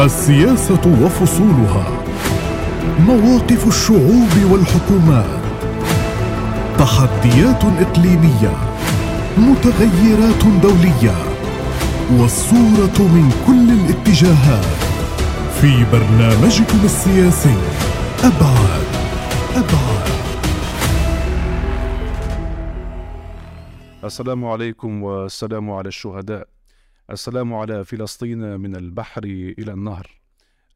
السياسة وفصولها. مواقف الشعوب والحكومات. تحديات إقليمية. متغيرات دولية. والصورة من كل الاتجاهات. في برنامجكم السياسي. أبعاد. أبعاد. السلام عليكم والسلام على الشهداء. السلام على فلسطين من البحر إلى النهر.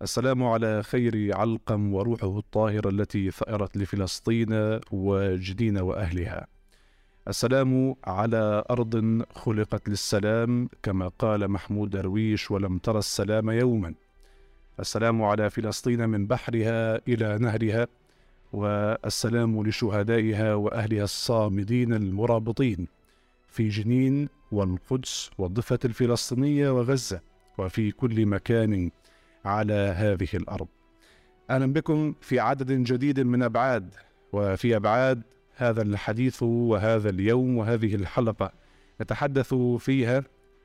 السلام على خير علقم وروحه الطاهرة التي ثأرت لفلسطين وجدين وأهلها. السلام على أرض خلقت للسلام كما قال محمود درويش ولم ترى السلام يوما السلام على فلسطين من بحرها إلى نهرها والسلام لشهدائها وأهلها الصامدين المرابطين في جنين والقدس والضفة الفلسطينية وغزة وفي كل مكان على هذه الأرض. أهلا بكم في عدد جديد من أبعاد وفي أبعاد هذا الحديث وهذا اليوم وهذه الحلقة نتحدث فيها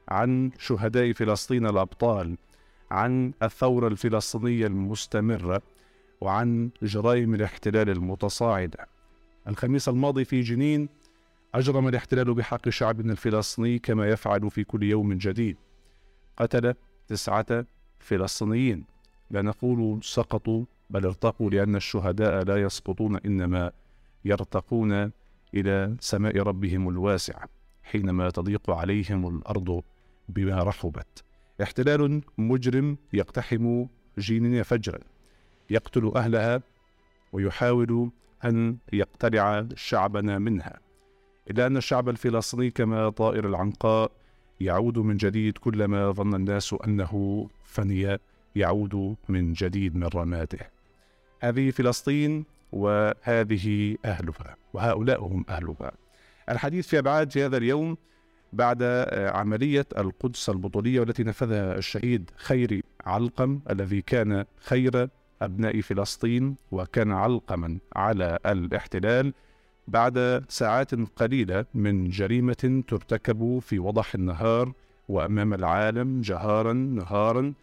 عن شهداء فلسطين الأبطال عن الثورة الفلسطينية المستمرة وعن جرائم الاحتلال المتصاعدة. الخميس الماضي في جنين أجرم الاحتلال بحق شعبنا الفلسطيني كما يفعل في كل يوم جديد. قتل تسعة فلسطينيين. لا نقول سقطوا بل ارتقوا لأن الشهداء لا يسقطون إنما يرتقون إلى سماء ربهم الواسعة حينما تضيق عليهم الأرض بما رحبت. احتلال مجرم يقتحم جيننا فجرا يقتل أهلها ويحاول أن يقتلع شعبنا منها. إلا أن الشعب الفلسطيني كما طائر العنقاء يعود من جديد كلما ظن الناس أنه فني يعود من جديد من رماته هذه فلسطين وهذه أهلها وهؤلاء هم أهلها. الحديث في أبعاد في هذا اليوم بعد عملية القدس البطولية والتي نفذها الشهيد خيري علقم الذي كان خير أبناء فلسطين وكان علقما على الاحتلال. بعد ساعات قليلة من جريمة ترتكب في وضح النهار وأمام العالم جهارا نهارا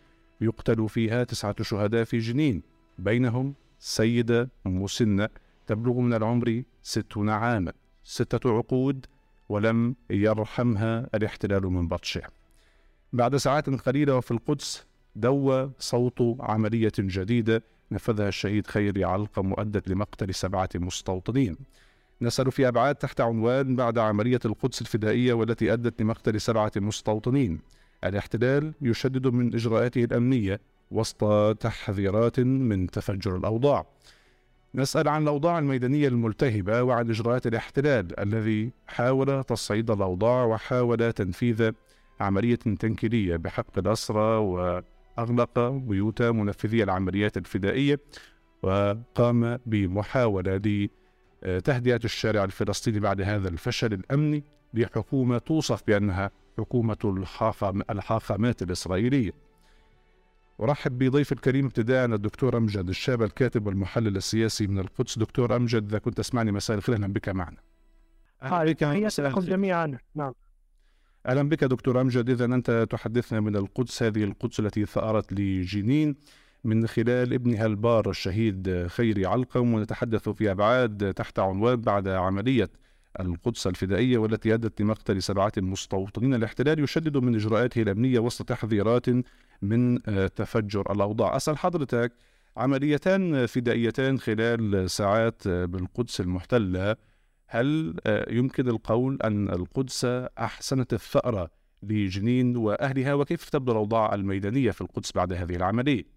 يقتل فيها تسعة شهداء في جنين. بينهم سيدة مسنة تبلغ من العمر ستون عاما ستة عقود ولم يرحمها الاحتلال من بطشه. بعد ساعات قليلة وفي القدس دوى صوت عملية جديدة نفذها الشهيد خيري علقم وأدت لمقتل سبعة مستوطنين. نسأل في أبعاد تحت عنوان بعد عملية القدس الفدائية والتي أدت لمقتل سبعة مستوطنين. الاحتلال يشدد من إجراءاته الأمنية وسط تحذيرات من تفجر الأوضاع. نسأل عن الأوضاع الميدانية الملتهبة وعن إجراءات الاحتلال الذي حاول تصعيد الأوضاع وحاول تنفيذ عملية تنكيلية بحق الأسرى وأغلق بيوت منفذي العمليات الفدائية وقام بمحاولة لتهدئة الشارع الفلسطيني بعد هذا الفشل الأمني لحكومة توصف بأنها حكومة الحاخامات الإسرائيلية. أرحب بضيف الكريم ابتداء الدكتور أمجد الشاب الكاتب والمحلل السياسي من القدس. دكتور أمجد إذا كنت تسمعني مساء الخير أهلا بك معنا. أهلا بك. حياكم جميعا. نعم. أهلا بك دكتور أمجد. إذا أنت تحدثنا من القدس. هذه القدس التي ثأرت لجنين. من خلال ابنها البار الشهيد خيري علقم ونتحدث في أبعاد تحت عنوان بعد عملية القدس الفدائية والتي أدت لمقتل سبعة مستوطنين. الاحتلال يشدد من إجراءاته الأمنية وسط تحذيرات من تفجر الأوضاع. أسأل حضرتك عمليتان فدائيتان خلال ساعات بالقدس المحتلة هل يمكن القول أن القدس أحسنت الثأرة لجنين وأهلها؟ وكيف تبدو الأوضاع الميدانية في القدس بعد هذه العملية؟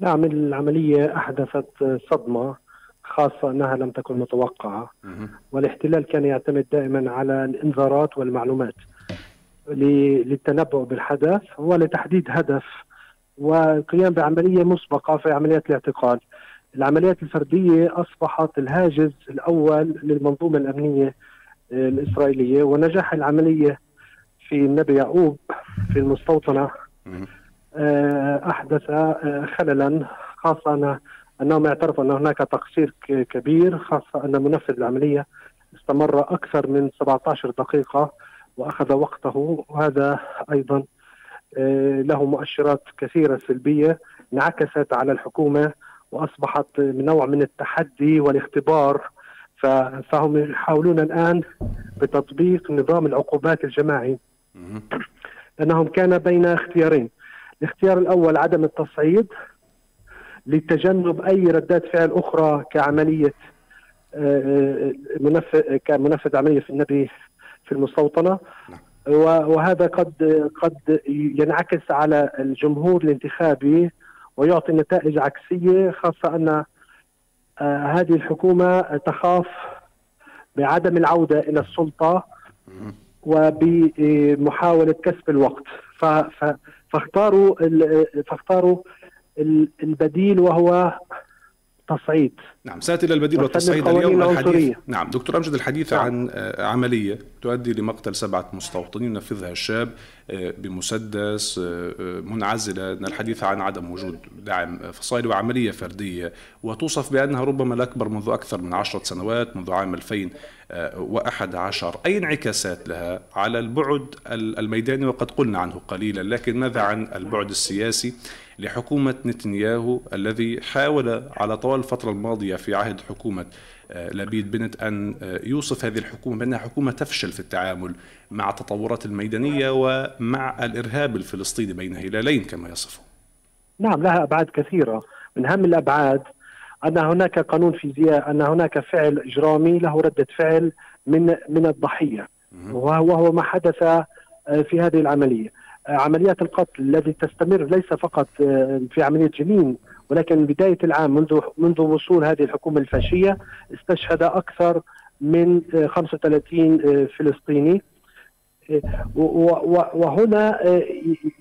نعم العملية أحدثت صدمة خاصة أنها لم تكن متوقعة. والاحتلال كان يعتمد دائما على الإنذارات والمعلومات. للتنبؤ بالحدث ولتحديد هدف والقيام بعملية مسبقة في عمليات الاعتقال. العمليات الفردية أصبحت الهاجس الأول للمنظومة الأمنية الإسرائيلية ونجاح العملية في النبي يعقوب في المستوطنة. أحدث خللا خاصة أنهم اعترفوا أن هناك تقصير كبير خاصة أن منفذ العملية استمر أكثر من 17 دقيقة وأخذ وقته وهذا أيضا له مؤشرات كثيرة سلبية انعكست على الحكومة وأصبحت نوع من التحدي والاختبار. فهم يحاولون الآن بتطبيق نظام العقوبات الجماعي. لأنهم كان بين اختيارين. الاختيار الأول عدم التصعيد لتجنب أي ردات فعل أخرى كعملية آه، منفذ كمنفذ عملية في النبي في المستوطنة. نعم. وهذا قد قد ينعكس على الجمهور الانتخابي ويعطي نتائج عكسية خاصة أن آه، هذه الحكومة تخاف بعدم العودة إلى السلطة وبمحاولة كسب الوقت. فاختاروا فاختاروا البديل وهو تصعيد نعم ساتي إلى البديل والتصعيد. اليوم الحديث نعم دكتور أمجد الحديث نعم. عن آه، عملية تؤدي لمقتل سبعة مستوطنين نفذها الشاب آه، بمسدس آه، منعزلة الحديث عن عدم وجود دعم فصائلي وعملية فردية وتوصف بأنها ربما الأكبر منذ أكثر من عشرة سنوات منذ عام 2011 أي انعكاسات لها على البعد الميداني؟ وقد قلنا عنه قليلا لكن ماذا عن البعد السياسي؟ لحكومة نتنياهو الذي حاول على طوال الفترة الماضية في عهد حكومة آه، لبيد بنت أن آه، يوصف هذه الحكومة بأنها حكومة تفشل في التعامل مع التطورات الميدانية ومع الإرهاب الفلسطيني بين هلالين كما يصفه نعم لها أبعاد كثيرة. من أهم الأبعاد أن هناك قانون فيزياء أن هناك فعل إجرامي له ردة فعل من من الضحية. وهو ما حدث آه، في هذه العملية. عمليات القتل الذي تستمر ليس فقط آه، في عملية جنين ولكن بداية العام منذ منذ وصول هذه الحكومة الفاشية استشهد أكثر من 35 آه، آه، فلسطيني وهنا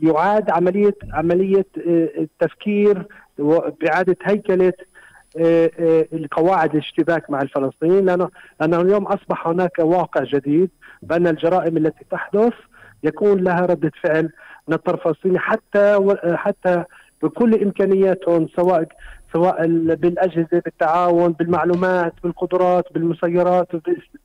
يعاد عملية عملية التفكير بإعادة هيكلة القواعد الاشتباك مع الفلسطينيين. لأنه اليوم أصبح هناك واقع جديد بأن الجرائم التي تحدث يكون لها ردة فعل من الطرف الصيني حتى حتى بكل إمكانياتهم سواء سواء بالأجهزة بالتعاون بالمعلومات بالقدرات بالمسيرات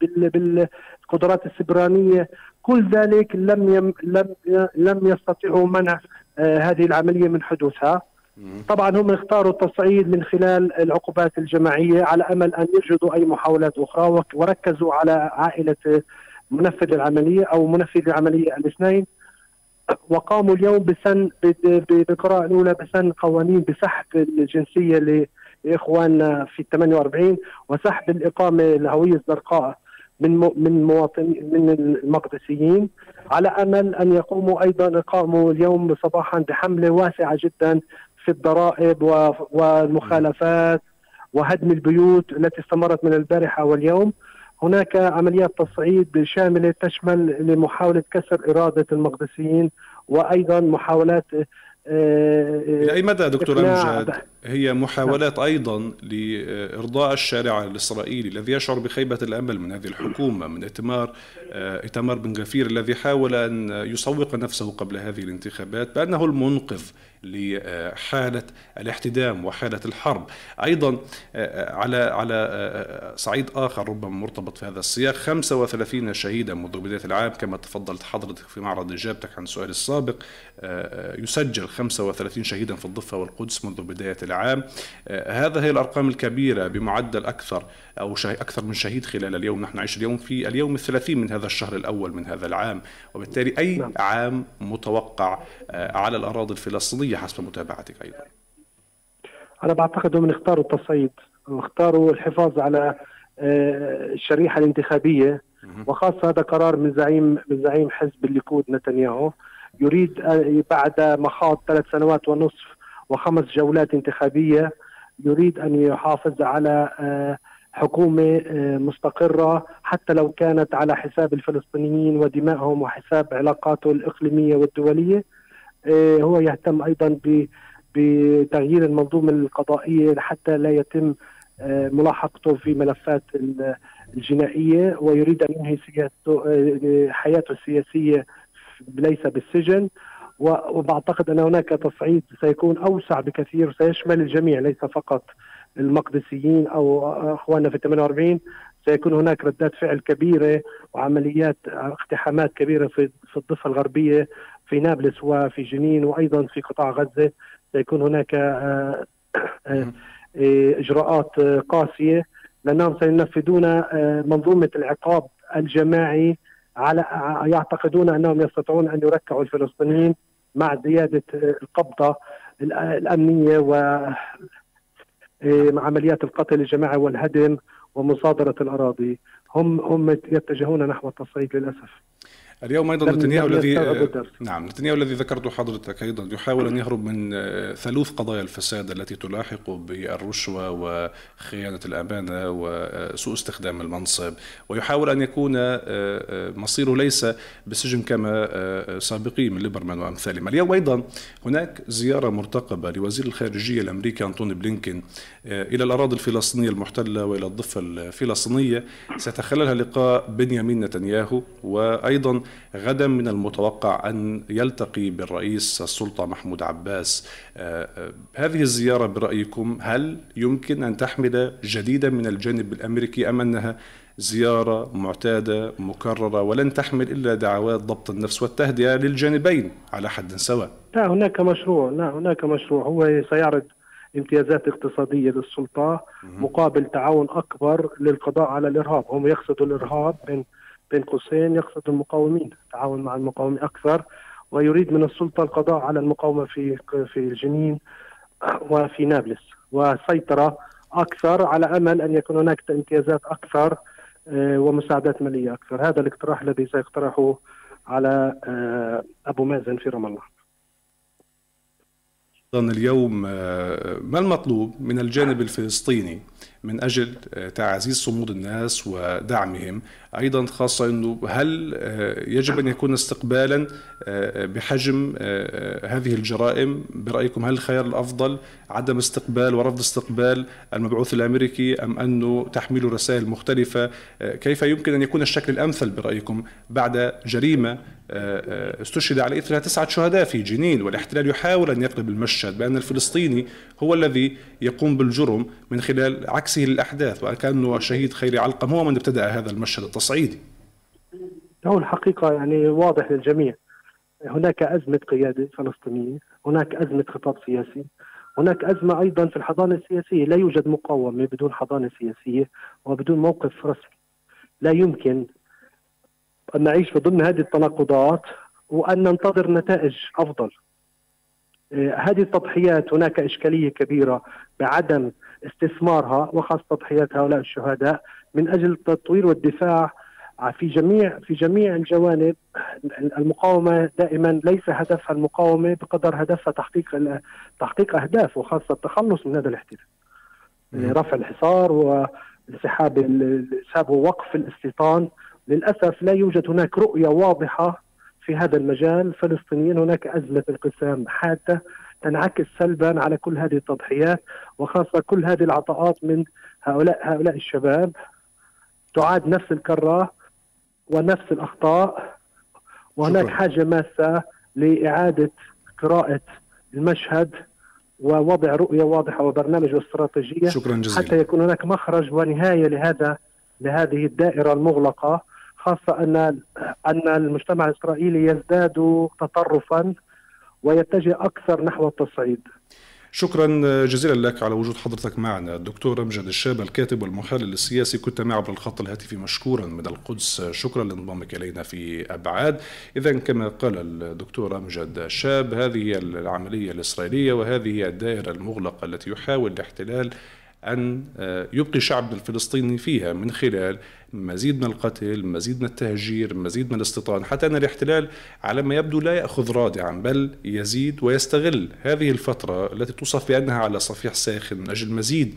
بالقدرات السبرانية. كل ذلك لم يم لم لم يستطيعوا منع آه، هذه العملية من حدوثها. طبعا هم اختاروا التصعيد من خلال العقوبات الجماعية على أمل أن يجدوا أي محاولات أخرى وركزوا على عائلة منفذ العملية أو منفذ العملية الاثنين. وقاموا اليوم بسن بالقراءة الأولى بسن قوانين بسحب الجنسية لإخواننا في 48 وسحب الإقامة الهوية الزرقاء من من مواطنين من المقدسيين على أمل أن يقوموا أيضا قاموا اليوم صباحا بحملة واسعة جدا في الضرائب والمخالفات وهدم البيوت التي استمرت من البارحة واليوم. هناك عمليات تصعيد شاملة تشمل لمحاولة كسر إرادة المقدسيين وأيضا محاولات آه، إلى أي مدى دكتور امجد هي محاولات أيضا لإرضاء الشارع الإسرائيلي الذي يشعر بخيبة الأمل من هذه الحكومة من ائتمار ائتمار بن غفير الذي حاول أن يسوق نفسه قبل هذه الانتخابات بأنه المنقذ لحالة الاحتدام وحالة الحرب. أيضا على على صعيد آخر ربما مرتبط في هذا السياق. 35 شهيدا منذ بداية العام كما تفضلت حضرتك في معرض إجابتك عن السؤال السابق. يسجل 35 شهيدا في الضفة والقدس منذ بداية العام. هذا هي الأرقام الكبيرة بمعدل أكثر أو أكثر من شهيد خلال اليوم. نحن نعيش اليوم في اليوم الثلاثين من هذا الشهر الأول من هذا العام. وبالتالي أي نعم. عام متوقع على الأراضي الفلسطينية حسب متابعتك أيضا؟ أنا بعتقد أنهم اختاروا التصعيد واختاروا الحفاظ على آه، الشريحة الانتخابية. وخاصة هذا قرار من زعيم من زعيم حزب الليكود نتنياهو. يريد بعد مخاض ثلاث سنوات ونصف وخمس جولات انتخابية يريد أن يحافظ على آه، حكومة آه، مستقرة حتى لو كانت على حساب الفلسطينيين ودمائهم وحساب علاقاته الإقليمية والدولية آه، هو يهتم أيضا بتغيير المنظومة القضائية حتى لا يتم آه، ملاحقته في ملفات الجنائية ويريد أن ينهي حياته السياسية ليس بالسجن. وبعتقد أن هناك تصعيد سيكون أوسع بكثير سيشمل الجميع ليس فقط المقدسيين أو أخواننا في 48 سيكون هناك ردات فعل كبيرة وعمليات اقتحامات كبيرة في في الضفة الغربية في نابلس وفي جنين وأيضا في قطاع غزة. سيكون هناك آه، آه، إجراءات قاسية. لأنهم سينفذون منظومة العقاب الجماعي على يعتقدون أنهم يستطيعون أن يركعوا الفلسطينيين مع زيادة القبضة الأمنية و عمليات القتل الجماعي والهدم ومصادرة الأراضي. هم هم يتجهون نحو التصعيد للأسف. اليوم أيضا نتنياهو الذي نعم نتنياهو الذي ذكرته حضرتك أيضا يحاول أن يهرب من آه، ثالوث قضايا الفساد التي تلاحق بالرشوة وخيانة الأمانة وسوء استخدام المنصب ويحاول أن يكون آه، آه، مصيره ليس بسجن كما سابقيه من ليبرمان وأمثالهم. اليوم أيضا هناك زيارة مرتقبة لوزير الخارجية الأمريكي أنتوني بلينكين إلى الأراضي الفلسطينية المحتلة وإلى الضفة الفلسطينية. سيتخللها لقاء بنيامين نتنياهو وأيضا غدا من المتوقع أن يلتقي بالرئيس السلطة محمود عباس. آه، آه، هذه الزيارة برأيكم هل يمكن أن تحمل جديدا من الجانب الأمريكي أم أنها زيارة معتادة مكررة ولن تحمل إلا دعوات ضبط النفس والتهدئة للجانبين على حد سواء؟ لا هناك مشروع لا هناك مشروع. هو سيعرض امتيازات اقتصادية للسلطة مقابل تعاون أكبر للقضاء على الإرهاب. هم يقصدوا الإرهاب من بين قوسين يقصد المقاومين التعاون مع المقاومين أكثر ويريد من السلطة القضاء على المقاومة في في الجنين وفي نابلس. وسيطرة أكثر على أمل أن يكون هناك امتيازات أكثر آه، ومساعدات مالية أكثر. هذا الاقتراح الذي سيقترحه على آه، أبو مازن في رام الله اليوم آه، ما المطلوب من الجانب الفلسطيني؟ من أجل آه، تعزيز صمود الناس ودعمهم. أيضا خاصة إنه هل آه، يجب أن يكون استقبالا بحجم هذه الجرائم؟ برأيكم هل الخيار الأفضل عدم استقبال ورفض استقبال المبعوث الأمريكي أم أنه تحميل رسائل مختلفة؟ كيف يمكن أن يكون الشكل الأمثل برأيكم بعد جريمة استشهد على اثرها تسعة شهداء في جنين والاحتلال يحاول أن يقلب المشهد بأن الفلسطيني هو الذي يقوم بالجرم من خلال عكسه للأحداث وكأنه شهيد خيري علقم هو من ابتدأ هذا المشهد التصعيدي. هو الحقيقة يعني واضح للجميع. هناك أزمة قيادة فلسطينية، هناك أزمة خطاب سياسي، هناك أزمة أيضا في الحضانة السياسية. لا يوجد مقاومة بدون حضانة سياسية وبدون موقف رسمي. لا يمكن أن نعيش في ضمن هذه التناقضات وأن ننتظر نتائج أفضل. آه، هذه التضحيات هناك إشكالية كبيرة بعدم استثمارها وخاصة تضحيات هؤلاء الشهداء من أجل التطوير والدفاع في جميع في جميع الجوانب. المقاومة دائما ليس هدفها المقاومة بقدر هدفها تحقيق تحقيق أهداف وخاصة التخلص من هذا الاحتلال. رفع الحصار وانسحاب ووقف الاستيطان للأسف لا يوجد هناك رؤية واضحة في هذا المجال. فلسطينيا هناك أزمة انقسام حادة تنعكس سلبا على كل هذه التضحيات وخاصة كل هذه العطاءات من هؤلاء هؤلاء الشباب. تعاد نفس الكرة ونفس الأخطاء وهناك شكرا. حاجة ماسة لإعادة قراءة المشهد ووضع رؤية واضحة وبرنامج واستراتيجيه شكرا جزيلا. حتى يكون هناك مخرج ونهاية لهذا لهذه الدائرة المغلقة. خاصة أن أن المجتمع الإسرائيلي يزداد تطرفا ويتجه أكثر نحو التصعيد. شكرا جزيلا لك على وجود حضرتك معنا. الدكتور أمجد الشاب الكاتب والمحلل السياسي كنت معي عبر الخط الهاتفي مشكورا من القدس. شكرا لانضمامك إلينا في أبعاد. إذا كما قال الدكتور أمجد الشاب هذه العملية الإسرائيلية وهذه الدائرة المغلقة التي يحاول الاحتلال أن يبقي شعبنا الفلسطيني فيها من خلال مزيد من القتل مزيد من التهجير مزيد من الاستيطان حتى أن الاحتلال على ما يبدو لا يأخذ رادعا بل يزيد ويستغل هذه الفترة التي توصف بأنها على صفيح ساخن من أجل مزيد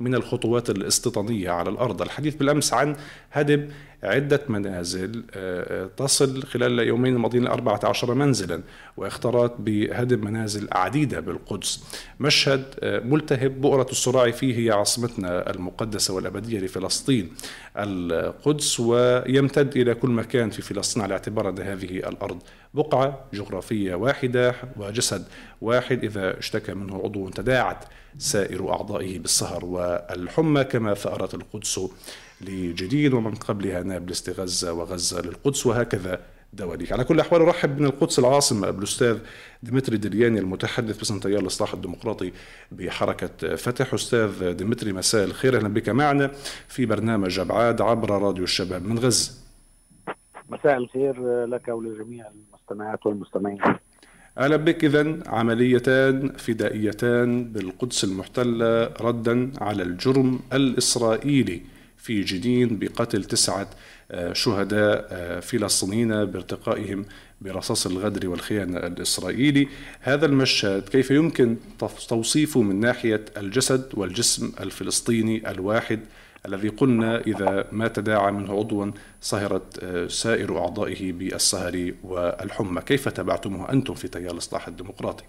من الخطوات الاستيطانية على الأرض. الحديث بالأمس عن هدم عدة منازل آه، آه، تصل خلال اليومين الماضيين 14 منزلا واختارت بهدم منازل عديدة بالقدس. مشهد آه، ملتهب بؤرة الصراع فيه هي عاصمتنا المقدسة والأبدية لفلسطين القدس ويمتد إلى كل مكان في فلسطين على اعتبار أن هذه الأرض بقعة جغرافية واحدة وجسد واحد إذا اشتكى منه عضو تداعت سائر أعضائه بالسهر والحمى كما ثأرت القدس لجنين ومن قبلها نابلس لغزة وغزة للقدس وهكذا دواليك على كل الأحوال أرحب من القدس العاصمة بالأستاذ ديمتري دلياني المتحدث باسم تيار الإصلاح الديمقراطي بحركة فتح. أستاذ ديمتري مساء الخير أهلا بك معنا في برنامج أبعاد عبر راديو الشباب من غزة. مساء الخير لك ولجميع المستمعات والمستمعين. أهلا بك. إذا عمليتان فدائيتان بالقدس المحتلة ردا على الجرم الإسرائيلي. في جنين بقتل تسعة آه، شهداء آه، فلسطينيين بارتقائهم برصاص الغدر والخيانة الإسرائيلي هذا المشهد كيف يمكن توصيفه من ناحية الجسد والجسم الفلسطيني الواحد الذي قلنا إذا ما تداعى منه عضوا صهرت آه، سائر أعضائه بالسهر والحمى كيف تبعتموه أنتم في تيار الإصلاح الديمقراطي؟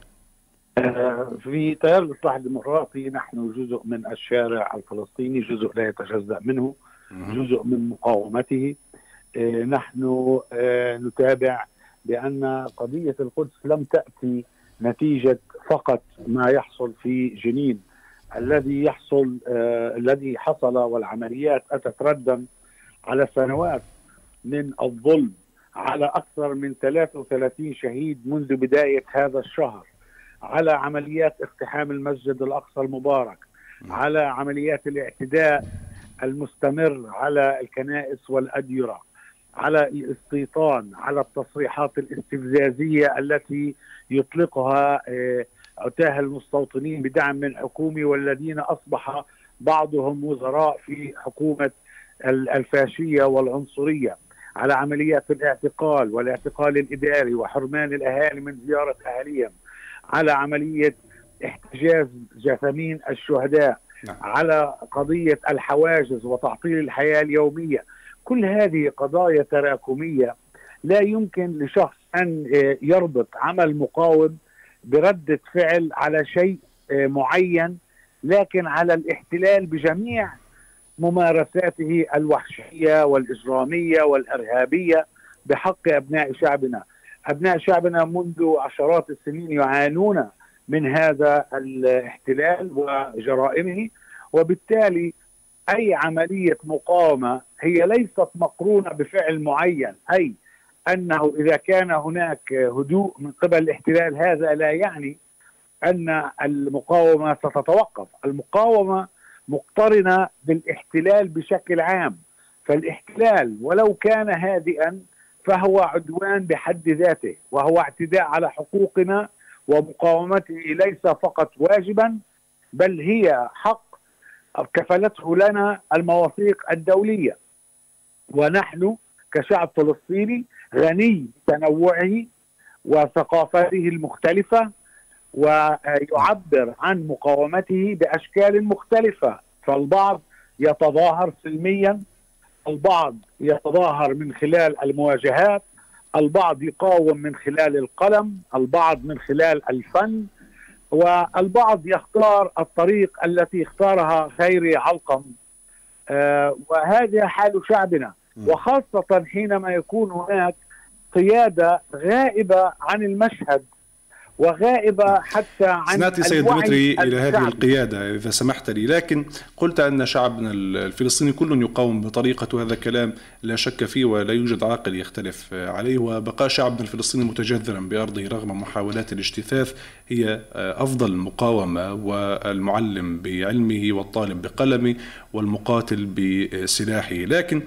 في تيار الإصلاح الديمقراطي نحن جزء من الشارع الفلسطيني جزء لا يتجزأ منه جزء من مقاومته. آه، نحن آه، نتابع بأن قضية القدس لم تأتي نتيجة فقط ما يحصل في جنين. الذي يحصل آه الذي حصل والعمليات اتت ردا على سنوات من الظلم على أكثر من 33 شهيد منذ بداية هذا الشهر. على عمليات اقتحام المسجد الأقصى المبارك على عمليات الاعتداء المستمر على الكنائس والأديرة على الاستيطان على التصريحات الاستفزازية التي يطلقها آه عتاه المستوطنين بدعم من حكومي والذين أصبح بعضهم وزراء في حكومة الفاشية والعنصرية على عمليات الاعتقال والاعتقال الإداري وحرمان الأهالي من زيارة أهاليهم. على عملية احتجاز جثامين الشهداء نعم. على قضية الحواجز وتعطيل الحياة اليومية كل هذه قضايا تراكمية لا يمكن لشخص أن يربط عمل مقاوم بردة فعل على شيء آه، معين لكن على الاحتلال بجميع ممارساته الوحشية والإجرامية والإرهابية بحق أبناء شعبنا أبناء شعبنا منذ عشرات السنين يعانون من هذا الاحتلال وجرائمه وبالتالي أي عملية مقاومة هي ليست مقرونة بفعل معين أي أنه إذا كان هناك هدوء من قبل الاحتلال هذا لا يعني أن المقاومة ستتوقف، المقاومة مقترنة بالاحتلال بشكل عام، فالاحتلال ولو كان هادئا فهو عدوان بحد ذاته وهو اعتداء على حقوقنا ومقاومته ليس فقط واجبا بل هي حق كفلته لنا المواثيق الدولية. ونحن كشعب فلسطيني غني بتنوعه وثقافاته المختلفة ويعبر عن مقاومته بأشكال مختلفة. فالبعض يتظاهر سلميا البعض يتظاهر من خلال المواجهات البعض يقاوم من خلال القلم البعض من خلال الفن والبعض يختار الطريق التي اختارها خيري علقم. آه وهذا حال شعبنا. وخاصة حينما يكون هناك قيادة غائبة عن المشهد. وغائبة حتى عن سمعت سيد ديمتري إلى هذه القيادة إذا سمحت لي لكن قلت أن شعبنا الفلسطيني كل يقاوم بطريقة وهذا كلام لا شك فيه ولا يوجد عاقل يختلف عليه وبقاء شعبنا الفلسطيني متجذرا بأرضه رغم محاولات الاجتثاث هي أفضل مقاومة والمعلم بعلمه والطالب بقلمه والمقاتل بسلاحه. لكن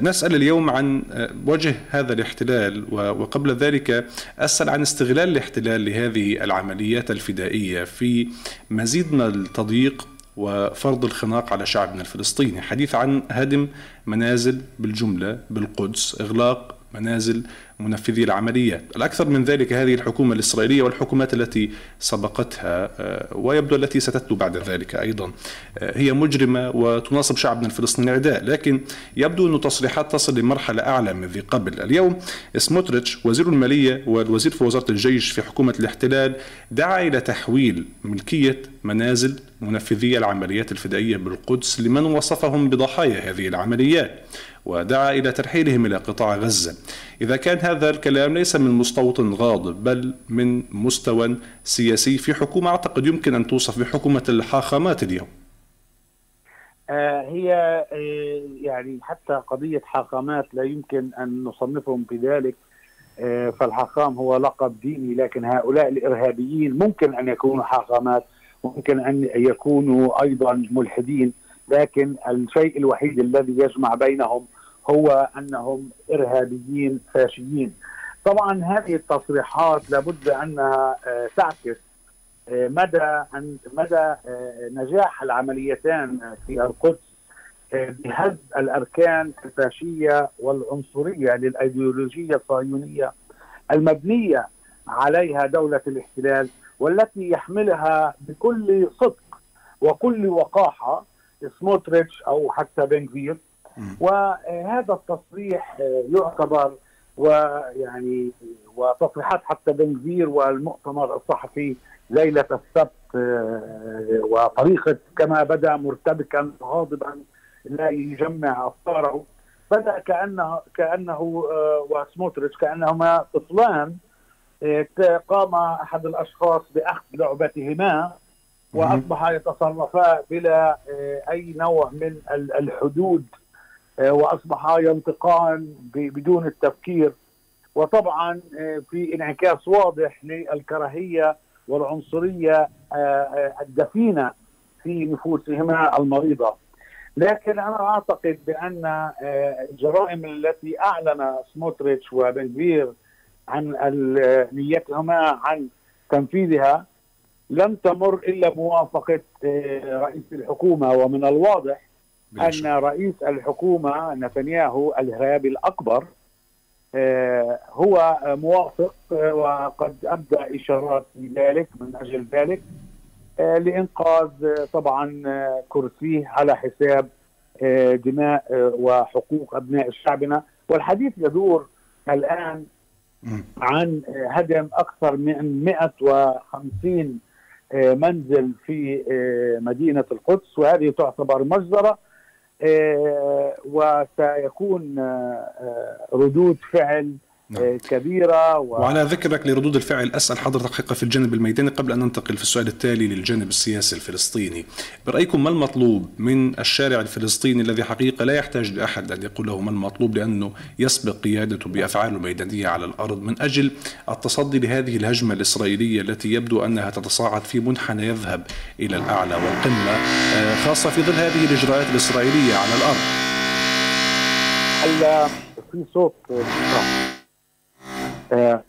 نسأل اليوم عن وجه هذا الاحتلال وقبل ذلك أسأل عن استغلال الاحتلال لهذه العمليات الفدائية في مزيد من التضييق وفرض الخناق على شعبنا الفلسطيني. حديث عن هدم منازل بالجملة بالقدس إغلاق منازل منفذي العمليات. الأكثر من ذلك هذه الحكومة الإسرائيلية والحكومات التي سبقتها آه، ويبدو التي ستتلو بعد ذلك أيضا. آه، هي مجرمة وتناصب شعبنا الفلسطيني العداء لكن يبدو أن تصريحات تصل لمرحلة أعلى من ذي قبل. اليوم سموتريتش وزير المالية والوزير في وزارة الجيش في حكومة الاحتلال دعا إلى تحويل ملكية منازل منفذي العمليات الفدائية بالقدس لمن وصفهم بضحايا هذه العمليات. ودعا إلى ترحيلهم إلى قطاع غزة. إذا كان هذا الكلام ليس من مستوطن غاضب بل من مستوى سياسي في حكومة. أعتقد يمكن أن توصف بحكومة الحاخامات اليوم. آه، هي آه، يعني حتى قضية حاخامات لا يمكن أن نصنفهم بذلك. فالحاخام هو لقب ديني لكن هؤلاء الإرهابيين ممكن أن يكونوا حاخامات ممكن أن يكونوا أيضا ملحدين. لكن الشيء الوحيد الذي يجمع بينهم هو أنهم إرهابيين فاشيين. طبعا هذه التصريحات لابد أنها تعكس مدى مدى نجاح العمليتان في القدس بهز الأركان الفاشية والعنصرية للأيديولوجية الصهيونية المبنية عليها دولة الاحتلال والتي يحملها بكل صدق وكل وقاحة سموتريتش أو حتى بنغفير. وهذا التصريح يعتبر ويعني وتصريحات حتى بنغفير والمؤتمر الصحفي ليلة السبت وطريقة كما بدا مرتبكا غاضبا لا يجمع أفكاره. بدا كانه كأنه وسموتريتش كأنهما طفلان قام أحد الأشخاص بأخذ لعبتهما. واصبحا يتصرفا بلا أي نوع من الحدود واصبحا ينطقان بدون التفكير. وطبعا في انعكاس واضح للكراهية والعنصرية الدفينة في نفوسهما المريضة. لكن أنا أعتقد بأن الجرائم التي أعلن سموتريتش وبنفير عن نيتهما عن تنفيذها لم تمر إلا موافقة رئيس الحكومة. ومن الواضح أن رئيس الحكومة نتنياهو الارهابي الأكبر هو موافق وقد أبدى إشارات لذلك من أجل ذلك لإنقاذ طبعا كرسيه على حساب دماء وحقوق أبناء شعبنا. والحديث يدور الآن عن هدم أكثر من 150 منزل في مدينة القدس وهذه تعتبر مجزره وسيكون ردود فعل نعم. كبيرة و... وعلى ذكرك لردود الفعل أسأل حضرتك حقيقة في الجانب الميداني قبل أن ننتقل في السؤال التالي للجانب السياسي الفلسطيني. برأيكم ما المطلوب من الشارع الفلسطيني الذي حقيقة لا يحتاج لأحد أن يقول له ما المطلوب لأنه يسبق قيادته بأفعاله الميدانية على الأرض من أجل التصدي لهذه الهجمة الإسرائيلية التي يبدو أنها تتصاعد في منحنى يذهب إلى الأعلى والقمة خاصة في ظل هذه الإجراءات الإسرائيلية على الأرض. هلا في صوت. آه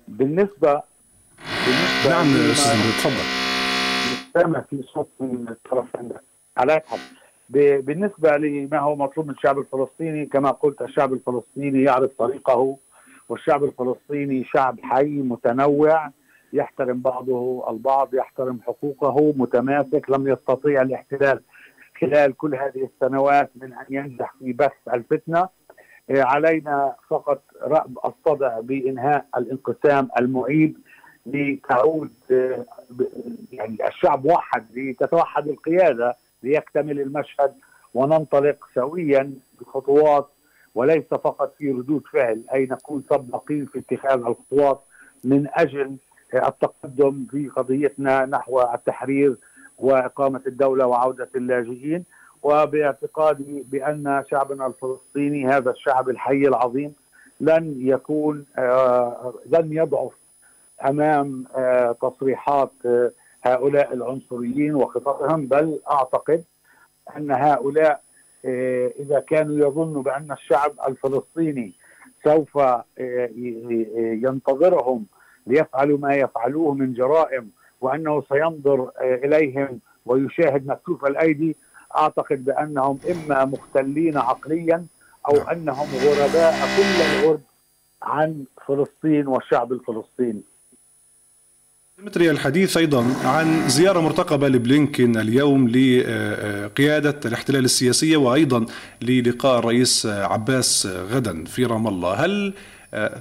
بالنسبة بالنسبة نعم أستاذ تفضل. سامع في صوت من الطرف عندك على حد بالنسبة لما هو مطلوب من الشعب الفلسطيني كما قلت الشعب الفلسطيني يعرف طريقه والشعب الفلسطيني شعب حي متنوع يحترم بعضه البعض يحترم حقوقه متماسك لم يستطيع الاحتلال خلال كل هذه السنوات من أن ينجح في بث الفتنة. علينا فقط رأب الصدع بإنهاء الانقسام المعيب لتعود يعني الشعب موحد لتتوحد القيادة ليكتمل المشهد وننطلق سويا بخطوات وليس فقط في ردود فعل أي نكون سباقين في اتخاذ الخطوات من أجل التقدم في قضيتنا نحو التحرير وإقامة الدولة وعودة اللاجئين. وباعتقادي بأن شعبنا الفلسطيني هذا الشعب الحي العظيم لن يكون آه لن يضعف أمام آه تصريحات آه هؤلاء العنصريين وخططهم بل أعتقد أن هؤلاء إذا كانوا يظنوا بأن الشعب الفلسطيني سوف ينتظرهم ليفعلوا ما يفعلوه من جرائم وأنه سينظر إليهم ويشاهد مكتوف الأيدي أعتقد بأنهم إما مختلين عقليا أو أنهم غرباء كل الغرب عن فلسطين والشعب الفلسطيني. ديمتري الحديث أيضا عن زيارة مرتقبة لبلينكين اليوم لقيادة الاحتلال السياسية وأيضا للقاء الرئيس عباس غدا في رام الله، هل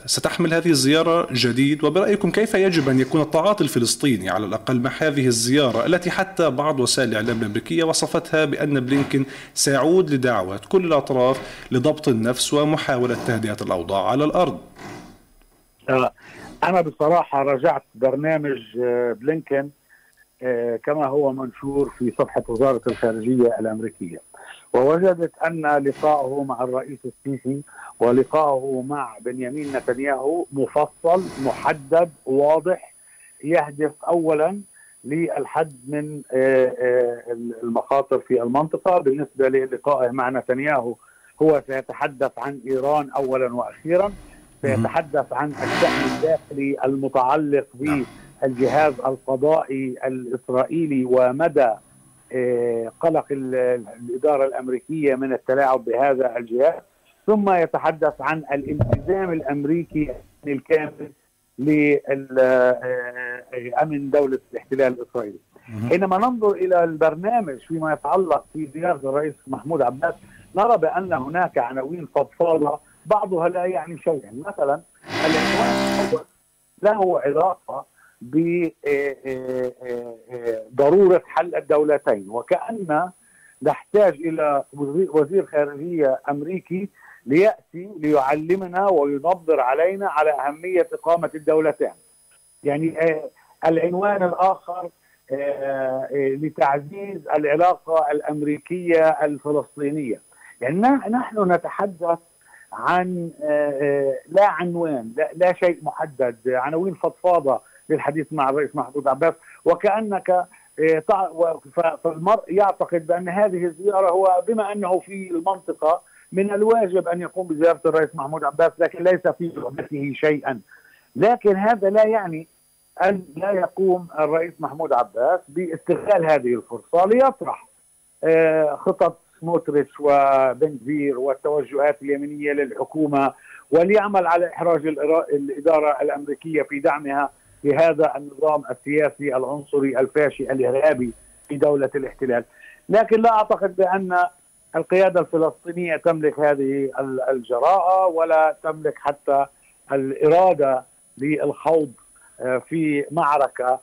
ستحمل هذه الزيارة جديد وبرأيكم كيف يجب أن يكون التعاطي الفلسطيني على الأقل مع هذه الزيارة التي حتى بعض وسائل الإعلام الأمريكية وصفتها بأن بلينكين سيعود لدعوة كل الأطراف لضبط النفس ومحاولة تهدئة الأوضاع على الأرض؟ أنا بصراحة رجعت برنامج بلينكين كما هو منشور في صفحة وزارة الخارجية الأمريكية. ووجدت أن لقاءه مع الرئيس السيسي ولقاءه مع بنيامين نتنياهو مفصل محدد واضح يهدف أولا للحد من المخاطر في المنطقة. بالنسبة للقائه مع نتنياهو هو سيتحدث عن إيران أولا وأخيرا. سيتحدث عن الشأن الداخلي المتعلق بالجهاز القضائي الإسرائيلي ومدى آه، قلق الإدارة الأمريكية من التلاعب بهذا الجهاز. ثم يتحدث عن الالتزام الأمريكي الكامل لأمن آه، دولة الاحتلال الإسرائيلي. حينما ننظر إلى البرنامج فيما يتعلق في زيارة الرئيس محمود عباس نرى بأن هناك عناوين فضفاضة بعضها لا يعني شيئا. مثلا العنوان له علاقة بضرورة حل الدولتين. وكأن نحتاج إلى وزير خارجية أمريكي ليأتي ليعلمنا وينظر علينا على أهمية إقامة الدولتين. يعني العنوان الآخر لتعزيز العلاقة الأمريكية الفلسطينية. يعني نحن نتحدث عن لا عنوان لا, شيء محدد. عناوين فضفاضة للحديث مع الرئيس محمود عباس وكأنك آه، فالمرء يعتقد بأن هذه الزيارة هو بما أنه في المنطقة من الواجب أن يقوم بزيارة الرئيس محمود عباس لكن ليس في رغبته شيئا. لكن هذا لا يعني أن لا يقوم الرئيس محمود عباس باستغلال هذه الفرصة ليطرح آه، خطط سموتريتش وبنزير والتوجهات اليمينية للحكومة وليعمل على إحراج الإدارة الأمريكية في دعمها. لهذا النظام السياسي العنصري الفاشي الإرهابي في دولة الاحتلال. لكن لا أعتقد بأن القيادة الفلسطينية تملك هذه الجراءة ولا تملك حتى الإرادة للخوض آه، في معركة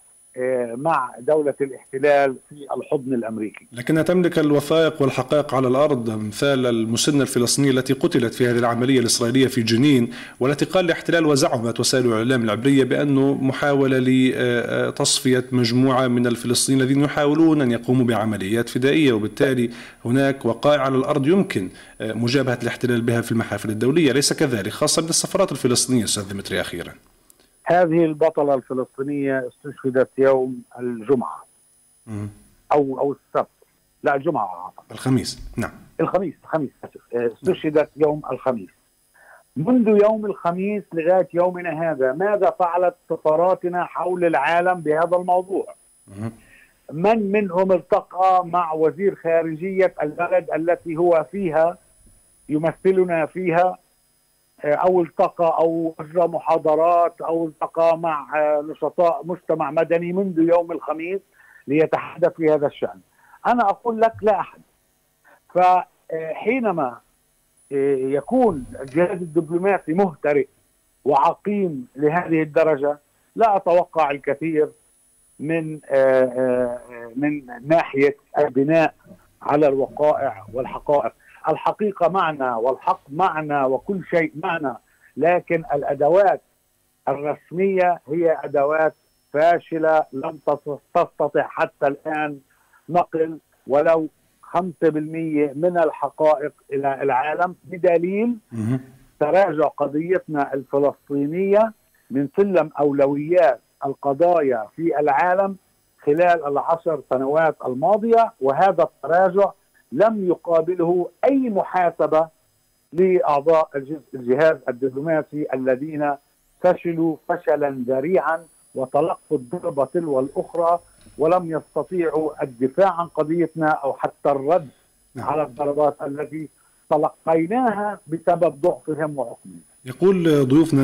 مع دولة الاحتلال في الحضن الأمريكي. لكنها تملك الوثائق والحقائق على الأرض مثال المسنة الفلسطينية التي قتلت في هذه العملية الإسرائيلية في جنين والتي قال الاحتلال وزعمت وسائل الإعلام العبرية بأنه محاولة لتصفية مجموعة من الفلسطينيين الذين يحاولون أن يقوموا بعمليات فدائية وبالتالي هناك وقائع على الأرض يمكن آه، مجابهة الاحتلال بها في المحافل الدولية. ليس كذلك خاصة بالسفارات الفلسطينية أستاذ أخيرا. هذه البطلة الفلسطينية استشهدت يوم الجمعة. أو أو السبت. لا الجمعة الخميس. نعم. الخميس الخميس. استشهدت يوم الخميس. منذ يوم الخميس لغاية يومنا هذا ماذا فعلت سفاراتنا حول العالم بهذا الموضوع؟ من منهم التقى مع وزير خارجية البلد التي هو فيها يمثلنا فيها أو التقى أو أجرى محاضرات أو التقى مع نشطاء مجتمع مدني منذ يوم الخميس ليتحدث في هذا الشأن. أنا أقول لك لا أحد. فحينما يكون الجهاز الدبلوماسي مهترئ وعقيم لهذه الدرجة لا أتوقع الكثير من من ناحية البناء على الوقائع والحقائق الحقيقة معنا والحق معنا وكل شيء معنا لكن الأدوات الرسمية هي أدوات فاشلة لم تستطع حتى الآن نقل ولو 5% من الحقائق إلى العالم. بدليل تراجع قضيتنا الفلسطينية من سلم أولويات القضايا في العالم خلال العشر سنوات الماضية وهذا التراجع لم يقابله أي محاسبة لأعضاء الجهاز الدبلوماسي الذين فشلوا فشلا ذريعا وتلقوا الضربة تلو الأخرى ولم يستطيعوا الدفاع عن قضيتنا أو حتى الرد نعم. على الضربات التي تلقيناها بسبب ضعفهم وحكمهم. يقول ضيوفنا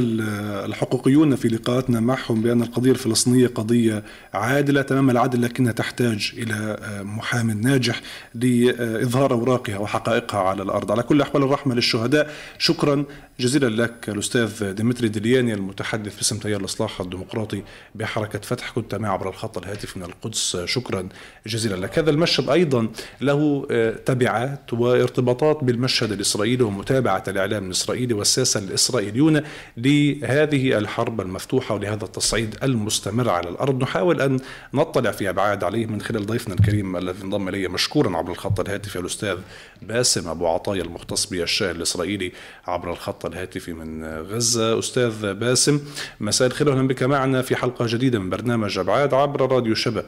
الحقوقيون في لقاءاتنا معهم بأن القضية الفلسطينية قضية عادلة تمام العدل لكنها تحتاج إلى محام ناجح لإظهار أوراقها وحقائقها على الأرض. على كل أحوال الرحمة للشهداء شكرا جزيلا لك الأستاذ ديمتري دلياني المتحدث باسم تيار الإصلاح الديمقراطي بحركة فتح. كنت معي عبر الخط الهاتف من القدس. شكرا جزيلا لك. هذا المشهد أيضا له آه، تبعات وارتباطات بالمشهد الإسرائيلي ومتابعة الإعلام الإسرائيلي والساسة الإسرائيليون لهذه الحرب المفتوحة ولهذا التصعيد المستمر على الأرض. نحاول أن نطلع في أبعاد عليه من خلال ضيفنا الكريم الذي انضم إلي مشكورا عبر الخط الهاتفي الأستاذ باسم أبو عطايا المختص بالشأن الإسرائيلي عبر الخط الهاتفي من غزة. أستاذ باسم مساء الخير أهلا بك معنا في حلقة جديدة من برنامج أبعاد عبر راديو شباب.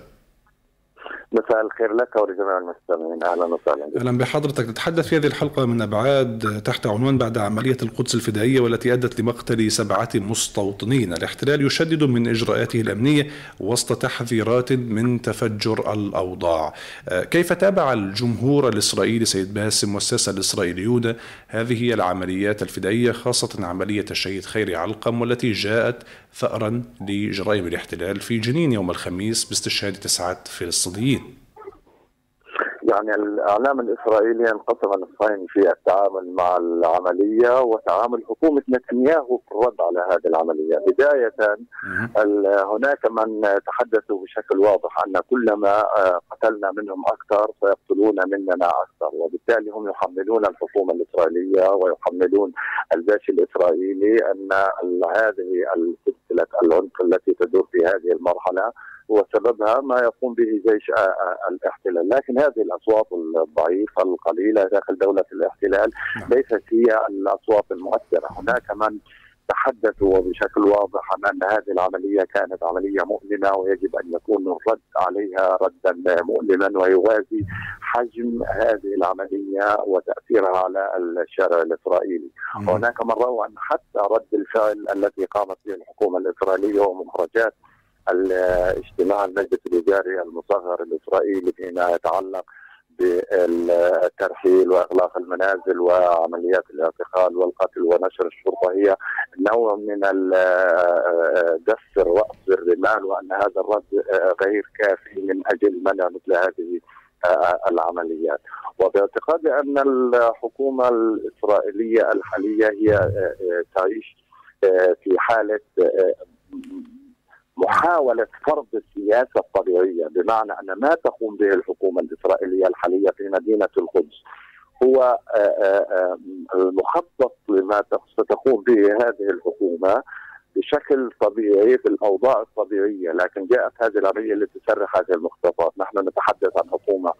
مساء الخير لك ولجميع المستمعين. أهلا وسهلا. أهلا بحضرتك. نتحدث في هذه الحلقة من أبعاد تحت عنوان بعد عملية القدس الفدائية والتي أدت لمقتل سبعة مستوطنين، الاحتلال يشدد من إجراءاته الأمنية وسط تحذيرات من تفجر الأوضاع. كيف تابع الجمهور الإسرائيلي سيد باسم والساسه الإسرائيليون؟ هذه العمليات الفدائية خاصة عملية الشهيد خيري علقم والتي جاءت ثأرا لجرائم الاحتلال في جنين يوم الخميس باستشهاد تسعة فلسطينيين. يعني الإعلام الإسرائيلي انقسم نصفين في التعامل مع العملية وتعامل حكومة نتنياهو في الرد على هذه العملية، بداية هناك من تحدثوا بشكل واضح أن كلما آه، قتلنا منهم أكثر سيقتلون مننا أكثر، وبالتالي هم يحملون الحكومة الإسرائيلية ويحملون الجيش الإسرائيلي أن هذه سلسله العنف التي تدور في هذه المرحلة وسببها ما يقوم به جيش الاحتلال لكن هذه الأصوات الضعيفة القليلة داخل دولة الاحتلال نعم. ليست هي الأصوات المؤثرة هناك من تحدثوا بشكل واضح عن أن هذه العملية كانت عملية مؤلمة ويجب أن يكون الرد عليها ردا مؤلما ويوازي حجم هذه العملية وتأثيرها على الشارع الإسرائيلي. وهناك من روى أن حتى رد الفعل التي قامت به الحكومة الإسرائيلية ومخرجات الاجتماع المجلس الاداري المصغر الإسرائيلي فيما يتعلق بالترحيل وإغلاق المنازل وعمليات الاعتقال والقتل ونشر الشرطة هي نوع من دس الراس بالرمال وأن هذا الرد غير كافي من أجل منع مثل هذه العمليات. وباعتقادي أن الحكومة الإسرائيلية الحالية هي تعيش في حالة محاولة فرض السياسة الطبيعية بمعنى أن ما تقوم به الحكومة الإسرائيلية الحالية في مدينة القدس هو آه، آه، المخطط لما ستقوم به هذه الحكومة بشكل طبيعي في الاوضاع الطبيعية، لكن جاءت هذه العملية لتسرح هذه المخططات، نحن نتحدث عن حكومة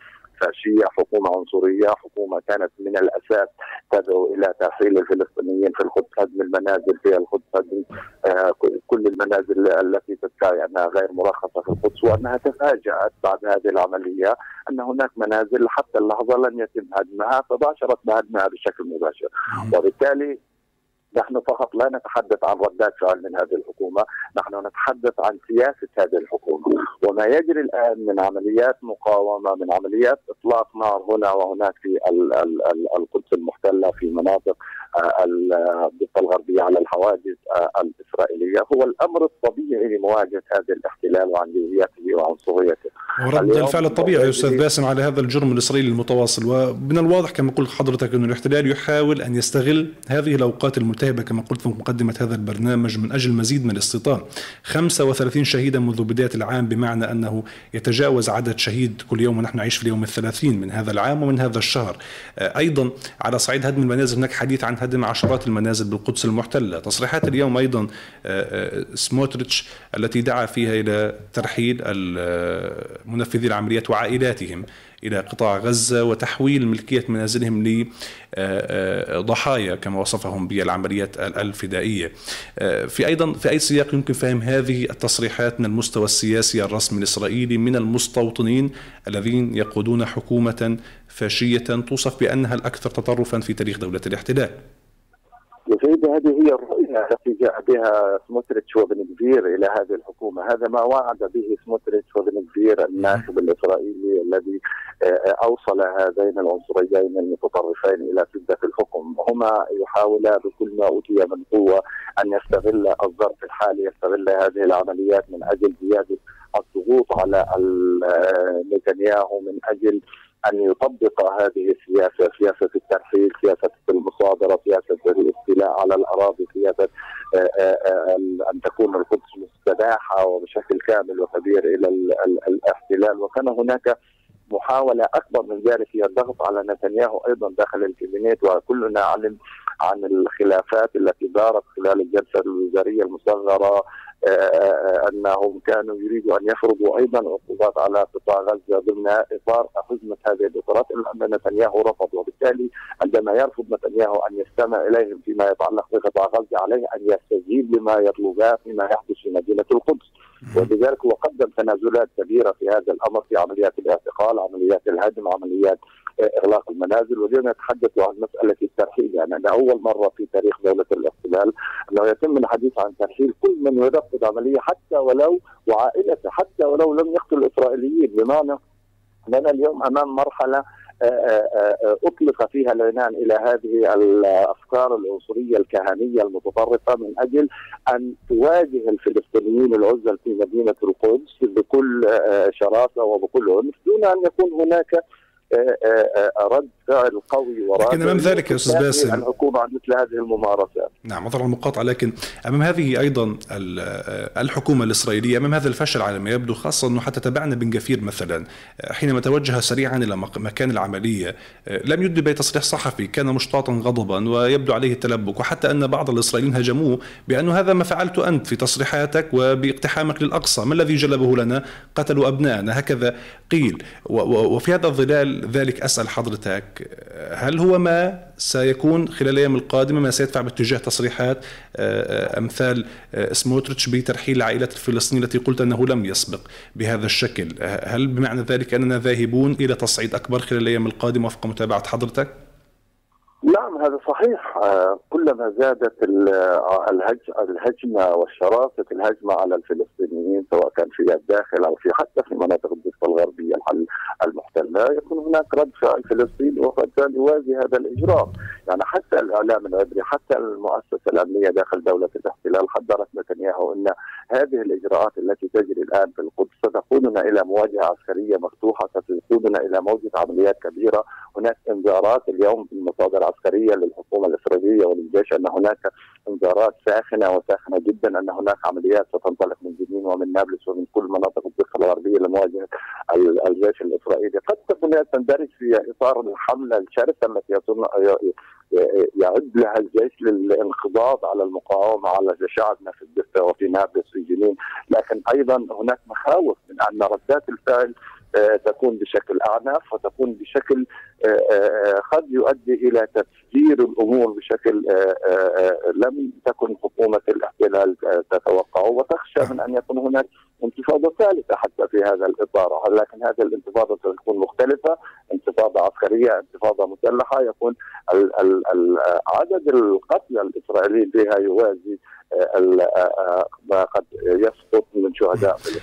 فاشية، حكومة عنصرية، حكومة كانت من الأساس تدعو إلى ترحيل الفلسطينيين في القدس، هدم المنازل في القدس، هدم آه كل المنازل التي تدعي انها غير مرخصة في القدس، وأنها تفاجأت بعد هذه العملية أن هناك منازل حتى اللحظة لم يتم هدمها، فباشرت بهدمها بشكل مباشر، وبالتالي نحن فقط لا نتحدث عن ردات فعل من هذه الحكومة، نحن نتحدث عن سياسة هذه الحكومة، وما يجري الآن من عمليات مقاومة، من عمليات إطلاق نار هنا وهناك في القدس المحتلة في مناطق آه، الضفة الغربية على الحواجز آه، الإسرائيلية، هو الأمر الطبيعي لمواجهة هذا الاحتلال وعنجهيته وعنصريته. ورد الفعل الطبيعي يا أستاذ باسم على هذا الجرم الإسرائيلي المتواصل، ومن الواضح كما قلت حضرتك انه الاحتلال يحاول أن يستغل هذه الأوقات الملتهبه الملتهبة كما قلت في مقدمة هذا البرنامج من أجل مزيد من الاستيطان. 35 شهيدا منذ بداية العام بمعنى أنه يتجاوز عدد شهيد كل يوم ونحن نعيش في اليوم الثلاثين من هذا العام ومن هذا الشهر. آه، أيضا على صعيد هدم المنازل هناك حديث عن هدم عشرات المنازل بالقدس المحتلة. تصريحات اليوم أيضا آه، آه، سموتريتش التي دعا فيها إلى ترحيل منفذي العمليات وعائلاتهم. إلى قطاع غزة وتحويل ملكية منازلهم لضحايا كما وصفهم بالعمليات الفدائية. في أيضا في أي سياق يمكن فهم هذه التصريحات من المستوى السياسي الرسمي الإسرائيلي من المستوطنين الذين يقودون حكومة فاشية توصف بأنها الأكثر تطرفا في تاريخ دولة الاحتلال؟ يا سيدي هذه هي الرؤية التي جاء بها سموتريتش وبن كفير إلى هذه الحكومة. هذا ما وعد به سموتريتش وبن كفير الناخب الإسرائيلي الذي آه، أوصل هذين العنصريين المتطرفين إلى سدة الحكم. هما يحاولا بكل ما أوتي من قوة أن يستغل الظرف الحالي يستغل هذه العمليات من أجل زيادة الضغوط على آه، نتنياهو من أجل أن يطبق هذه السياسة، سياسة الترحيل، سياسة المصادرة، سياسة الاستيلاء على الأراضي سياسة أن تكون القدس مستباحة وبشكل كامل وكبير إلى الاحتلال. وكان هناك محاولة أكبر من ذلك هي الضغط على نتنياهو أيضا داخل الكابينيت وكلنا علم عن الخلافات التي دارت خلال الجلسة الوزارية المصغرة آه، آه، أنهم كانوا يريدوا أن يفرضوا أيضا عقوبات على قطاع غزة ضمن إطار حزمه هذه الاطارات الا ان نتنياهو رفض وبالتالي عندما يرفض نتنياهو أن يستمع إليهم فيما يتعلق بقطاع غزة عليه أن يستجيب لما يطلباه فيما يحدث في مدينة القدس. ولذلك هو قدم تنازلات كبيرة في هذا الأمر في عمليات الاعتقال، عمليات الهدم، عمليات إغلاق المنازل. واليوم يتحدث عن مسألة الترحيل. يعني أنا أول مرة في تاريخ دولة الاحتلال أنه يتم الحديث عن ترحيل كل من ينفذ عملية حتى ولو وعائلته حتى ولو لم يقتل الاسرائيليين بمعنى أننا اليوم أمام مرحلة آه، آه، آه، أطلق فيها العنان إلى هذه الأفكار العنصرية الكهنية المتطرفه من أجل أن تواجه الفلسطينيين العزل في مدينة القدس بكل شراسة وبكل عنف دون أن يكون هناك رد فعل قوي ورادع لكن أمام ذلك يا أستاذ باسم الحكومة عن مثل هذه الممارسات. نعم عذرا المقاطعة لكن أمام هذه أيضا الحكومة الإسرائيلية أمام هذا الفشل على ما يبدو خاصة أنه حتى تبعنا بن جفير مثلا حينما توجه سريعا إلى مكان العملية لم يدلي بتصريح صحفي كان مشتاطا غضبا ويبدو عليه التلبك وحتى أن بعض الإسرائيليين هاجموه بأنه هذا ما فعلته أنت في تصريحاتك وباقتحامك للأقصى ما الذي جلبه لنا؟ قتلوا ابنائنا هكذا قيل. وفي هذا الظلال ذلك أسأل حضرتك هل هو ما سيكون خلال الأيام القادمة ما سيدفع باتجاه تصريحات آه، آه، أمثال آه، سموتريتش بترحيل العائلات الفلسطينية التي قلت أنه لم يسبق بهذا الشكل، هل بمعنى ذلك أننا ذاهبون إلى تصعيد أكبر خلال الأيام القادمة وفق متابعة حضرتك؟ نعم هذا صحيح. كلما زادت الهجمة والشراسة الهجمة على الفلسطينيين سواء كان في الداخل أو في حتى في مناطق الضفة الغربية المحتلة يكون هناك رد فعل فلسطيني وقد يوازي هذا الاجراء يعني حتى الإعلام العبري حتى المؤسسة الأمنية داخل دولة الاحتلال حذرت نتنياهو إن هذه الإجراءات التي تجري الآن في القدس ستقودنا إلى مواجهة عسكرية مفتوحة ستقودنا إلى موجة عمليات كبيرة. هناك إنذارات اليوم في المصادر العسكريه للحكومة الإسرائيلية وللجيش أن هناك انذارات ساخنة وساخنة جدا أن هناك عمليات ستنطلق من جنين ومن نابلس ومن كل مناطق الضفة الغربية لمواجهة الجيش الإسرائيلي. قد تكون تندرج في إطار الحملة الشرسة التي يعد لها الجيش للانقضاض على المقاومة على شعبنا في الضفة وفي نابلس في جنين. لكن أيضا هناك مخاوف من أن ردات الفعل تكون بشكل اعنف وتكون بشكل آه، آه، قد يؤدي إلى تفجير الأمور بشكل لم تكن حكومة الاحتلال تتوقعه وتخشى من أن يكون هناك انتفاضة ثالثة حتى في هذا الإطار. لكن هذه الانتفاضة ستكون مختلفة؟ انتفاضة عسكرية انتفاضة مسلحة يكون عدد القتلى الإسرائيليين بها يوازي ما قد يسقط من شهداء فلسطين.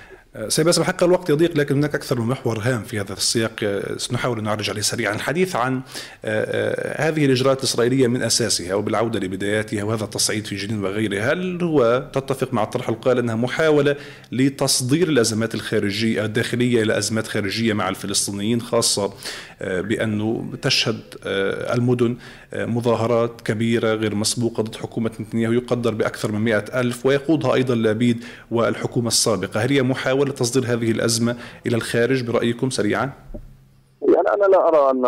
سيباس بحق الوقت يضيق لكن هناك أكثر من محور هام في هذا السياق. سنحاول أن نعرج عليه سريعا. الحديث عن آه، آه، هذه الإجراءات الإسرائيلية من أساسها وبالعودة لبداياتها وهذا التصعيد في جنين وغيره هل هو تتفق مع الطرح القائل أنها محاولة لتصدير الأزمات الخارجية الداخلية إلى أزمات خارجية مع الفلسطينيين خاصة آه، بأنه تشهد المدن مظاهرات كبيرة غير مسبوقة ضد حكومة نتنياهو يقدر بأكثر من مئة ألف ويقودها أيضا لابيد والحكومة السابقة. هل هي محاولة تصدير هذه الأزمة إلى الخارج برأيكم سريعا؟ يعني أنا لا أرى أن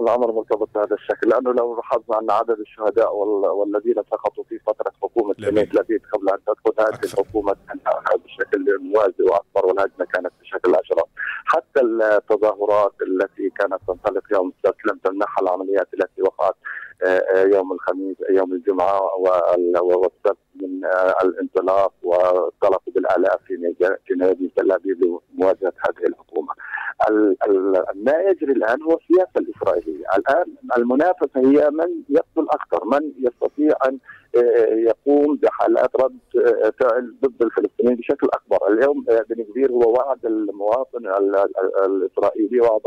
الأمر مرتبط بهذا الشكل لأنه لو لاحظنا أن عدد الشهداء والذين سقطوا في فترة حكومة لبيد لبيد قبل أن تدخل هذه الحكومة بشكل موازي وأكبر والهجمة كانت بشكل أشرف. حتى التظاهرات التي كانت تنطلق يوم السبت لم تمنحها العمليات التي وقعت آه، آه، يوم الخميس يوم الجمعة والسبت من آه، الانطلاق والطلق بالالاف في نادي تل أبيب لمواجهة هذه الحكومة. ما يجري الآن هو السياسة الإسرائيلية، الآن المنافسة هي من يقتل أكثر، من يستطيع أن يقوم بحالات رد فعل ضد الفلسطينيين بشكل أكبر، اليوم بن كبير هو وعد المواطن الإسرائيلي وعد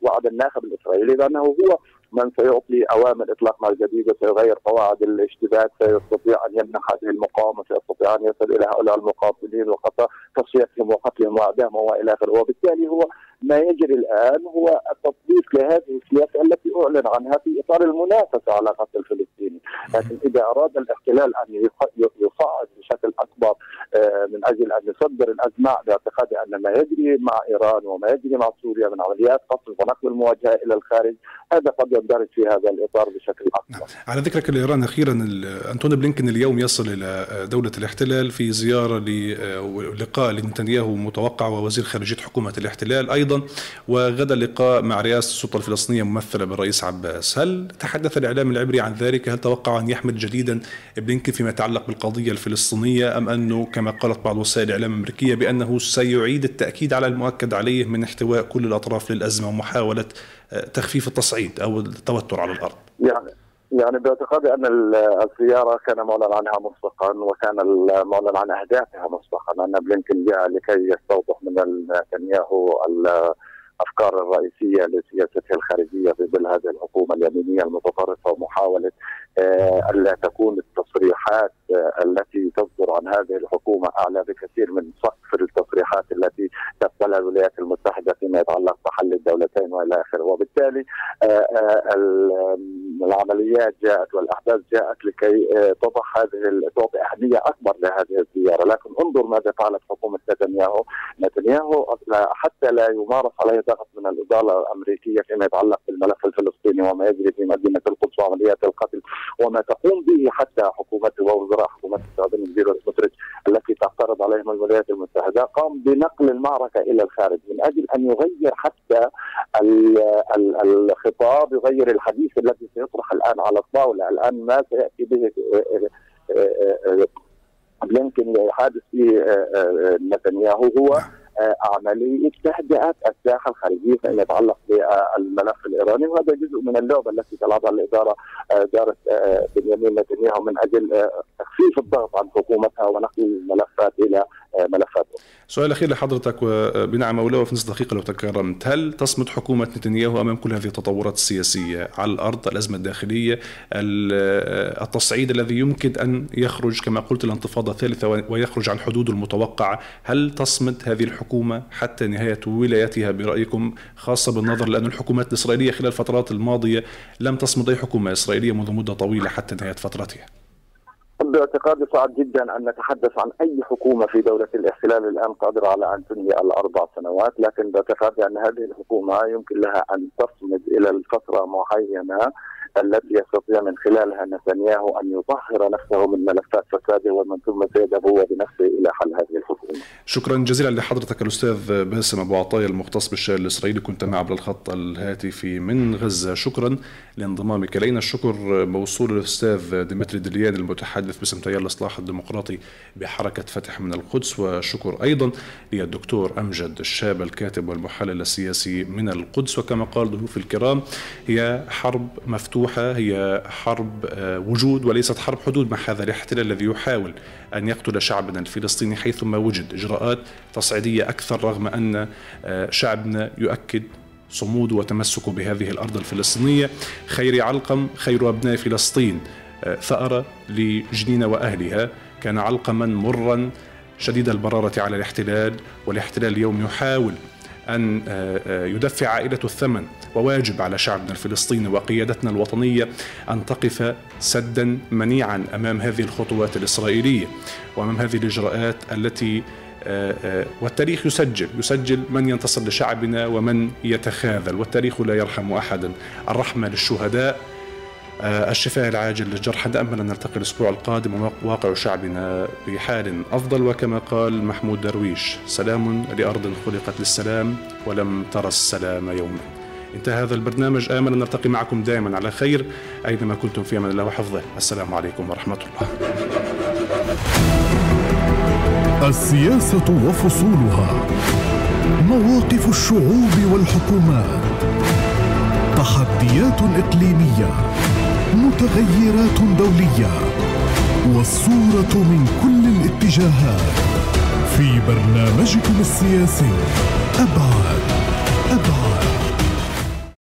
وعد الناخب الإسرائيلي بأنه هو من سيعطي أوامر إطلاق نار جديده سيغير قواعد الاشتباك سيستطيع أن يمنح هذه المقاومة سيستطيع أن يصل إلى هؤلاء المقاتلين وقطع تصفيتهم وقتلهم واعدامهم وإلى آخره. وبالتالي هو ما يجري الآن هو التطبيق لهذه السياسة التي أعلن عنها في إطار المنافسة على قتل الفلسطيني، لكن إذا أراد الاحتلال أن يصعد بشكل أكبر من أجل أن يصدر الازماء باعتقادي أن ما يجري مع إيران وما يجري مع سوريا من عمليات قصف ونقل المواجهة إلى الخارج هذا قد يندرج في هذا الإطار بشكل أكبر. نعم. على ذكرك لايران أخيرا أنتوني بلينكن اليوم يصل إلى دولة الاحتلال في زيارة للقاء لنتنياهو متوقع ووزير خارجية حكومة الاحتلال أيضا وغدا لقاء مع رئاسة السلطة الفلسطينية ممثلة بالرئيس عباس، هل تحدث الإعلام العبري عن ذلك؟ هل توقع أن يحمل جديدا بلينكن فيما يتعلق بالقضية الفلسطينية أم أنه كما قالت بعض وسائل الاعلام الامريكيه بأنه سيعيد التأكيد على المؤكد عليه من احتواء كل الأطراف للأزمة ومحاولة تخفيف التصعيد أو التوتر على الأرض؟ يعني يعني باعتقادي أن الزياره كان معلن عنها مسبقا وكان معلن عن أهدافها مسبقا أن بلينكن جاء لكي يستوضح من نتنياهو الأفكار الرئيسية لسياسته الخارجية في ظل هذه الحكومة اليمينية المتطرفة ومحاولة آه، ألا تكون التصريحات آه، التي تصدر عن هذه الحكومة أعلى بكثير من سقف التصريحات التي تقبلها الولايات المتحدة فيما يتعلق بحل الدولتين وإلى آخره، وبالتالي آه، العمليات جاءت والأحداث جاءت لكي تضع هذه تعطي أهمية أكبر لهذه الزيارة، لكن انظر ماذا فعلت حكومة نتنياهو، نتنياهو حتى لا يمارس عليه ضغط من الاداره الأمريكية فيما يتعلق بالملف الفلسطيني وما يجري في مدينة القدس وعمليات القتل وما تقوم به حتى حكومته ووزراء حكومته سعد المدير سموتريتش التي تعترض عليهم الولايات المتحدة قام بنقل المعركة إلى الخارج من أجل أن يغير حتى الخطاب يغير الحديث الذي سيطرح الآن على الطاولة. الآن ما سيأتي به بلينكن حادث في نتنياهو هو عملية تهدئه الساحه الخارجية فيما يتعلق بالملف الإيراني وهذا جزء من اللعبة التي تلعبها الإدارة إدارة آه، بنيامين نتنياهو من أجل آه، تخفيف الضغط عن حكومتها ونقل الملفات إلى آه، ملفات سؤال أخير لحضرتك وبنعم اولى وفي نصف دقيقة لو تكرمت، هل تصمد حكومة نتنياهو امام كل هذه التطورات السياسية على الأرض، الأزمة الداخلية، التصعيد الذي يمكن أن يخرج كما قلت الانتفاضة الثالثة ويخرج عن حدوده المتوقعة، هل تصمد هذه الحكومة حتى نهاية ولايتها برأيكم خاصة بالنظر لأن الحكومات الإسرائيلية خلال الفترات الماضية لم تصمد أي حكومة إسرائيلية منذ مدة طويلة حتى نهاية فترتها؟ باعتقادي صعب جدا أن نتحدث عن أي حكومة في دولة الاحتلال الآن قادرة على أن تنهي الأربع سنوات، لكن باعتقادي أن هذه الحكومة يمكن لها أن تصمد إلى الفترة معينة التي يستطيع من خلالها نتنياهو أن يطهر نفسه من ملفات فساده ومن ثم سيذهب هو بنفسه إلى حل هذه الحكومة. شكرا جزيلا لحضرتك الأستاذ باسم أبو عطايا المختص بالشأن الإسرائيلي. كنت معي عبر الخط الهاتفي من غزة. شكرا لانضمامك إلينا. الشكر موصول للاستاذ ديمتري دليان المتحدث باسم تيار الإصلاح الديمقراطي بحركة فتح من القدس. وشكر أيضا للدكتور أمجد الشاب الكاتب والمحلل السياسي من القدس. وكما قال ضيوف الكرام هي حرب مفتوحة مفتوحة هي حرب آه، وجود وليست حرب حدود مع هذا الاحتلال الذي يحاول أن يقتل شعبنا الفلسطيني حيثما وجد إجراءات تصعيدية أكثر رغم أن آه، شعبنا يؤكد صموده وتمسكه بهذه الأرض الفلسطينية. خير علقم خير أبناء فلسطين آه، ثأر لجنين وأهلها. كان علقما مرا شديد البرارة على الاحتلال والاحتلال اليوم يحاول أن يدفع عائلته الثمن وواجب على شعبنا الفلسطيني وقيادتنا الوطنية أن تقف سدا منيعا أمام هذه الخطوات الإسرائيلية وأمام هذه الإجراءات التي آه، آه، والتاريخ يسجل يسجل من ينتصر لشعبنا ومن يتخاذل والتاريخ لا يرحم احدا. الرحمة للشهداء آه، الشفاء العاجل للجرحى نأمل أن نلتقي الأسبوع القادم وواقع شعبنا بحال أفضل وكما قال محمود درويش سلام لأرض خلقت للسلام ولم ترى السلام يوما. انتهى هذا البرنامج. آمل أن نلتقي معكم دائما على خير أينما كنتم في أمان الله وحفظه. السلام عليكم ورحمة الله. السياسة وفصولها. مواقف الشعوب والحكومات. تحديات إقليمية. متغيرات دولية والصورة من كل الاتجاهات. في برنامجكم السياسي أبعاد